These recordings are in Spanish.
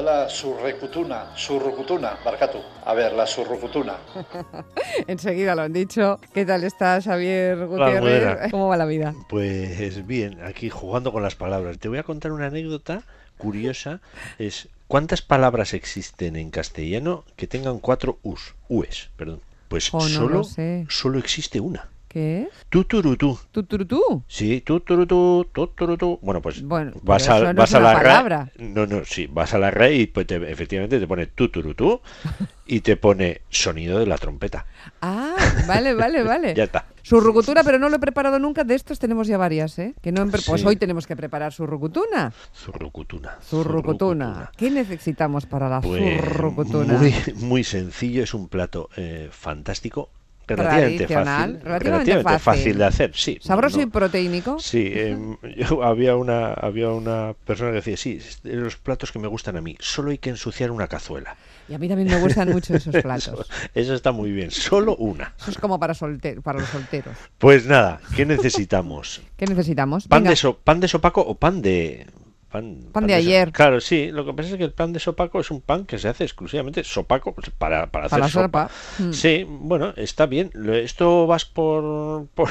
de la surrecutuna, surrucutuna, barcatu. A ver, la surrucutuna. Enseguida lo han dicho. ¿Qué tal estás, Javier Gutiérrez? ¿Cómo va la vida? Pues bien, aquí jugando con las palabras. Te voy a contar una anécdota curiosa. Es ¿cuántas palabras existen en castellano que tengan cuatro us, ues, perdón? Pues Oh, no solo existe una. ¿Qué es? Tuturutú. ¿Tuturutú? Sí, tuturutú, tuturutú. Bueno, pues Bueno, vas a, no vas a la palabra. No, no, sí, vas a la RAE y pues te- efectivamente te pone tuturutú y te pone sonido de la trompeta. Ah, vale, vale, vale. Ya está. Su rucutuna, pero no lo he preparado nunca. De estos tenemos ya varias, ¿eh? Que no Pues hoy tenemos que preparar su rucutuna. Zurrucutuna. Su rucutuna. ¿Qué necesitamos para la Pues zurrucutuna? muy, muy sencillo, es un plato eh, fantástico, relativamente fácil, relativamente fácil. de hacer, sí. ¿Sabroso no- y proteínico? Sí, em, yo había una había una persona que decía, sí, los platos que me gustan a mí, solo hay que ensuciar una cazuela. Y a mí también me gustan mucho esos Eso, platos. eso está muy bien, solo una. Eso es como para, solte- para los solteros. Pues nada, ¿qué necesitamos? ¿Qué necesitamos? ¿Pan Venga, de, so- ¿Pan de sopaco o pan de...? Pan, Pan de ayer. Claro, sí. Lo que pasa es que el pan de sopaco es un pan que se hace exclusivamente sopaco pues, para, para hacer Para la sopa. Mm. Sí, bueno, está bien. Esto vas por, por,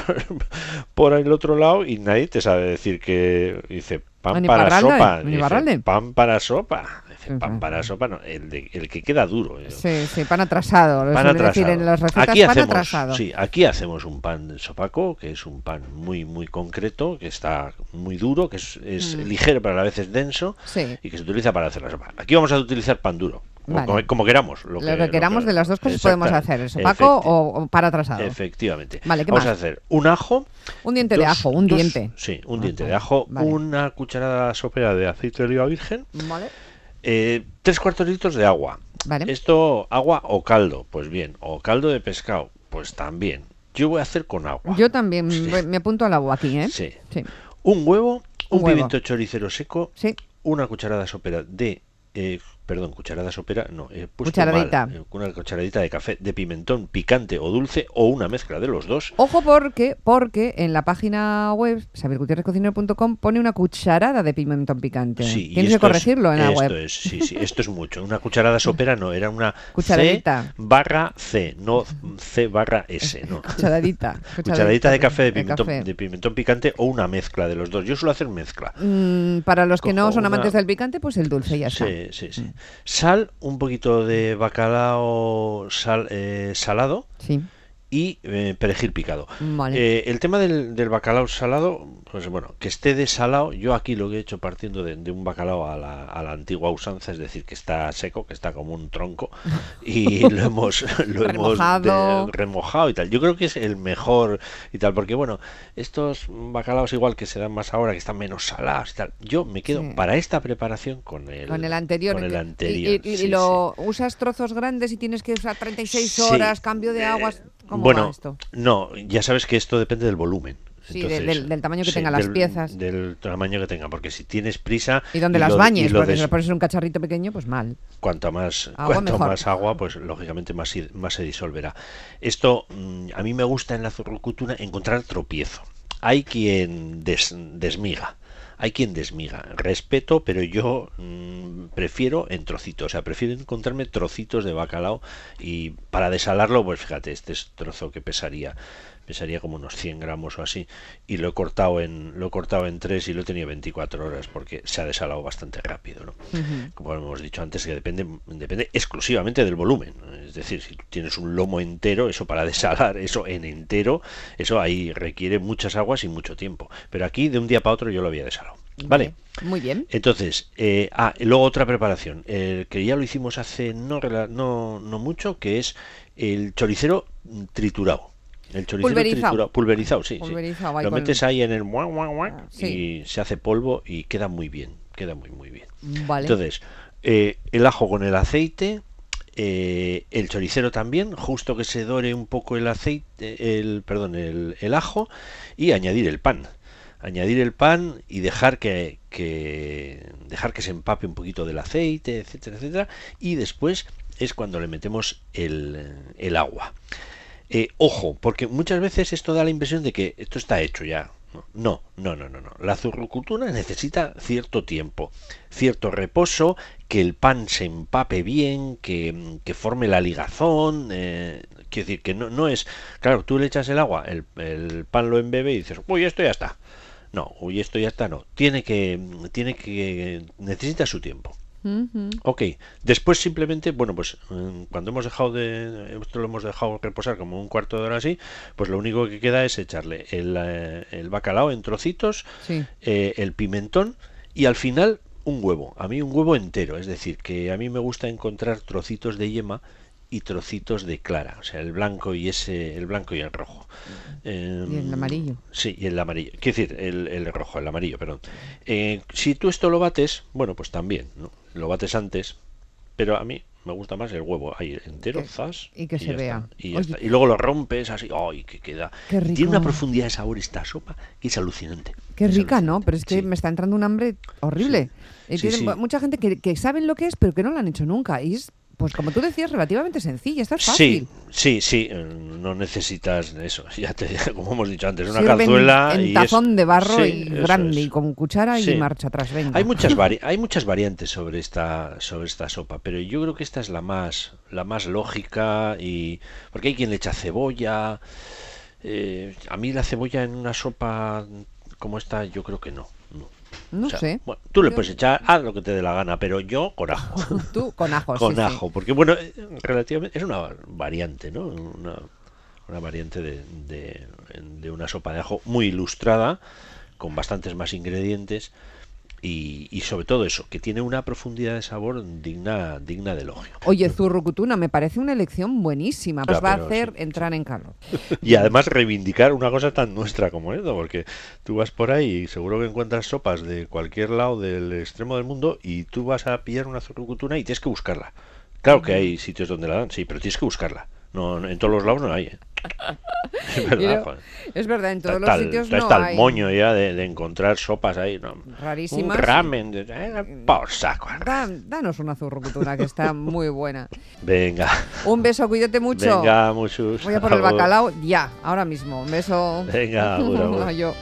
por el otro lado y nadie te sabe decir que dice pan Ni para sopa. Dice, pan para sopa. Dice, pan para sopa, no. El, de- el que queda duro. eh. Sí, sí, pan atrasado. Lo Pan decir en las recetas, aquí pan hacemos, atrasado. Sí, aquí hacemos un pan de sopaco, que es un pan muy muy concreto, que está muy duro, que es, es Mm. ligero pero a la vez es denso Sí. y que se utiliza para hacer la sopa. Aquí vamos a utilizar pan duro, Vale. como- como queramos. Lo Lo que, que, queramos de las dos cosas podemos Exactamente. hacer, el sopaco Efecti- o, o pan atrasado. Efectivamente. Vale, ¿qué vamos más? a hacer un ajo. Un diente de ajo, un dos- diente. Sí, un Ah, diente de vale, ajo, vale. una cucharada sopera de aceite de oliva virgen, Vale. eh, tres cuartos de litros de agua. Vale. Esto, agua o caldo, pues bien, o caldo de pescado, pues también. Yo voy a hacer con agua. Yo también me- me apunto al agua aquí, ¿eh? Sí. Sí. Un huevo, un, Un huevo. pimiento choricero seco, Sí. una cucharada sopera de... eh, perdón, cucharada sopera, no, he puesto Cucharadita. mal, eh, una cucharadita de café de pimentón picante o dulce o una mezcla de los dos. Ojo porque, porque en la página web, sabiergutierrezcocinero.com, pone una cucharada de pimentón picante. Sí, Tienes que esto es- corregirlo en la esto web. Es, sí, sí, esto es mucho. Una cucharada sopera no, era una Cucharadita. C barra C, no C barra S, no. Cucharadita. Cucharadita de café de de pimentón, café. de pimentón picante o una mezcla de los dos. Yo suelo hacer mezcla. Mm, para los que no son una- amantes del picante, pues el dulce ya está. Sí, sí, sí. Sal, un poquito de bacalao sal, eh, salado Sí. Y eh, perejil picado. Vale. Eh, el tema del, del bacalao salado, pues bueno, que esté desalado, yo aquí lo que he hecho partiendo de, de un bacalao a la, a la antigua usanza, es decir, que está seco, que está como un tronco, y lo hemos, lo hemos Remojado. de- remojado y tal. Yo creo que es el mejor y tal, porque bueno, estos bacalaos igual que se dan más ahora, que están menos salados y tal, yo me quedo Sí. para esta preparación con el, Con el anterior. Con el Y- anterior. Y, y- y sí, lo usas trozos grandes y tienes que usar 36 Sí. horas, cambio de Eh, aguas. ¿Cómo bueno, va esto? no, ya sabes que esto depende del volumen. Sí, de- del- del tamaño que sí, tengan las del- piezas. Del tamaño que tenga, porque si tienes prisa. Y donde las lo- bañes, porque si des- le pones un cacharrito pequeño, pues mal. cuanto más, Agua cuanto mejor. más agua, pues lógicamente más, más se disolverá. Esto, mm, a mí me gusta en la zurrucutuna encontrar tropiezo. Hay quien des- desmiga. Hay quien desmiga. Respeto, pero yo mm, prefiero en trocitos. O sea, prefiero encontrarme trocitos de bacalao y para desalarlo, pues fíjate, este es trozo que pesaría pesaría como unos 100 gramos o así y lo he cortado en lo he cortado en tres y lo he tenido 24 horas porque se ha desalado bastante rápido ¿no? Como hemos dicho antes que depende depende exclusivamente del volumen es decir si tú tienes un lomo entero eso para desalar eso en entero eso ahí requiere muchas aguas y mucho tiempo pero aquí de un día para otro yo lo había desalado vale Muy bien. entonces, eh, ah, luego otra preparación, eh, que ya lo hicimos hace no, no, no mucho, que es el choricero triturado. El choricero Pulverizado. triturado, pulverizado, sí. sí. Pulverizado, Lo metes ahí en el guac, guac, guac, Sí. y se hace polvo y queda muy bien, queda muy muy bien. Vale. Entonces, eh, el ajo con el aceite, eh, el choricero también, justo que se dore un poco el aceite, el perdón, el, el ajo y añadir el pan. Añadir el pan y dejar que, que dejar que se empape un poquito del aceite, etcétera, etcétera, y después es cuando le metemos el, el agua. Eh, ojo, porque muchas veces esto da la impresión de que esto está hecho ya. No, no, no, no, no. La zurrucutuna necesita cierto tiempo, cierto reposo que el pan se empape bien, que, que forme la ligazón. Eh, quiero decir, que no, no es. Claro, tú le echas el agua, el, el pan lo embebe y dices, uy, esto ya está. No, uy, esto ya está, no. Tiene que. Tiene que. Necesita su tiempo. Ok, después simplemente, bueno, pues mm, cuando hemos dejado de, esto lo hemos dejado reposar como un cuarto de hora así, pues lo único que queda es echarle el, eh, el bacalao en trocitos, Sí. eh, el pimentón y al final un huevo. A mí un huevo entero, es decir, que a mí me gusta encontrar trocitos de yema y trocitos de clara, o sea, el blanco y ese, el blanco y el rojo. Y el amarillo. Sí, y el amarillo. Quiero decir, el, el rojo, el amarillo, perdón. Eh, si tú esto lo bates, bueno, pues también, ¿no? Lo bates antes, pero a mí me gusta más el huevo ahí entero, Que- zas. y que se vea. está, y, Oye. luego lo rompes así, ¡ay, que queda! Qué Y Tiene una rico. profundidad de sabor esta sopa que es alucinante. Qué Es rica, ¿no? Pero es que Sí. me está entrando un hambre horrible. Sí. Y Sí, tienen sí. mucha gente que, que saben lo que es, pero que no lo han hecho nunca. Y es, pues como tú decías, relativamente sencilla. Esto es Sí, fácil. sí, sí, eh, no necesitas eso, ya te, como hemos dicho antes, una Sirven calzuela en y es- tazón de barro Sí, y eso grande es. y con cuchara Sí. y marcha atrás. Venga. Hay muchas vari- hay muchas variantes sobre esta sobre esta sopa, pero yo creo que esta es la más la más lógica y porque hay quien le echa cebolla. eh, a mí la cebolla en una sopa como esta yo creo que no. no. No O sea, sé. bueno, tú le puedes echar haz lo que te dé la gana, pero yo con ajo. Tú con ajo. con sí, sí. ajo, porque bueno, eh, relativamente es una variante, ¿no? Una, una variante de, de, de una sopa de ajo muy ilustrada, con bastantes más ingredientes y, y sobre todo eso, que tiene una profundidad de sabor digna, digna de elogio. Oye, Zurrucutuna, me parece una elección buenísima. Pues va a hacer sí, entrar en calor. Y además reivindicar una cosa tan nuestra como esto, porque tú vas por ahí y seguro que encuentras sopas de cualquier lado del extremo del mundo y tú vas a pillar una zurrucutuna y tienes que buscarla. Claro que hay sitios donde la dan, sí, pero tienes que buscarla. No, no, en todos los lados no hay. ¿eh? Es verdad, Pero-. Es verdad, en Está, todos está los el- sitios está no el hay. moño ya de, de encontrar sopas ahí. ¿no? Rarísimas. Un ramen. de- eh, por saco. Da- danos una zurrucutuna que está muy buena. Venga, Un beso, cuídate mucho. venga, muchos. Voy a por el bacalao ya, ahora mismo. Un beso. Venga, agur. Adiós.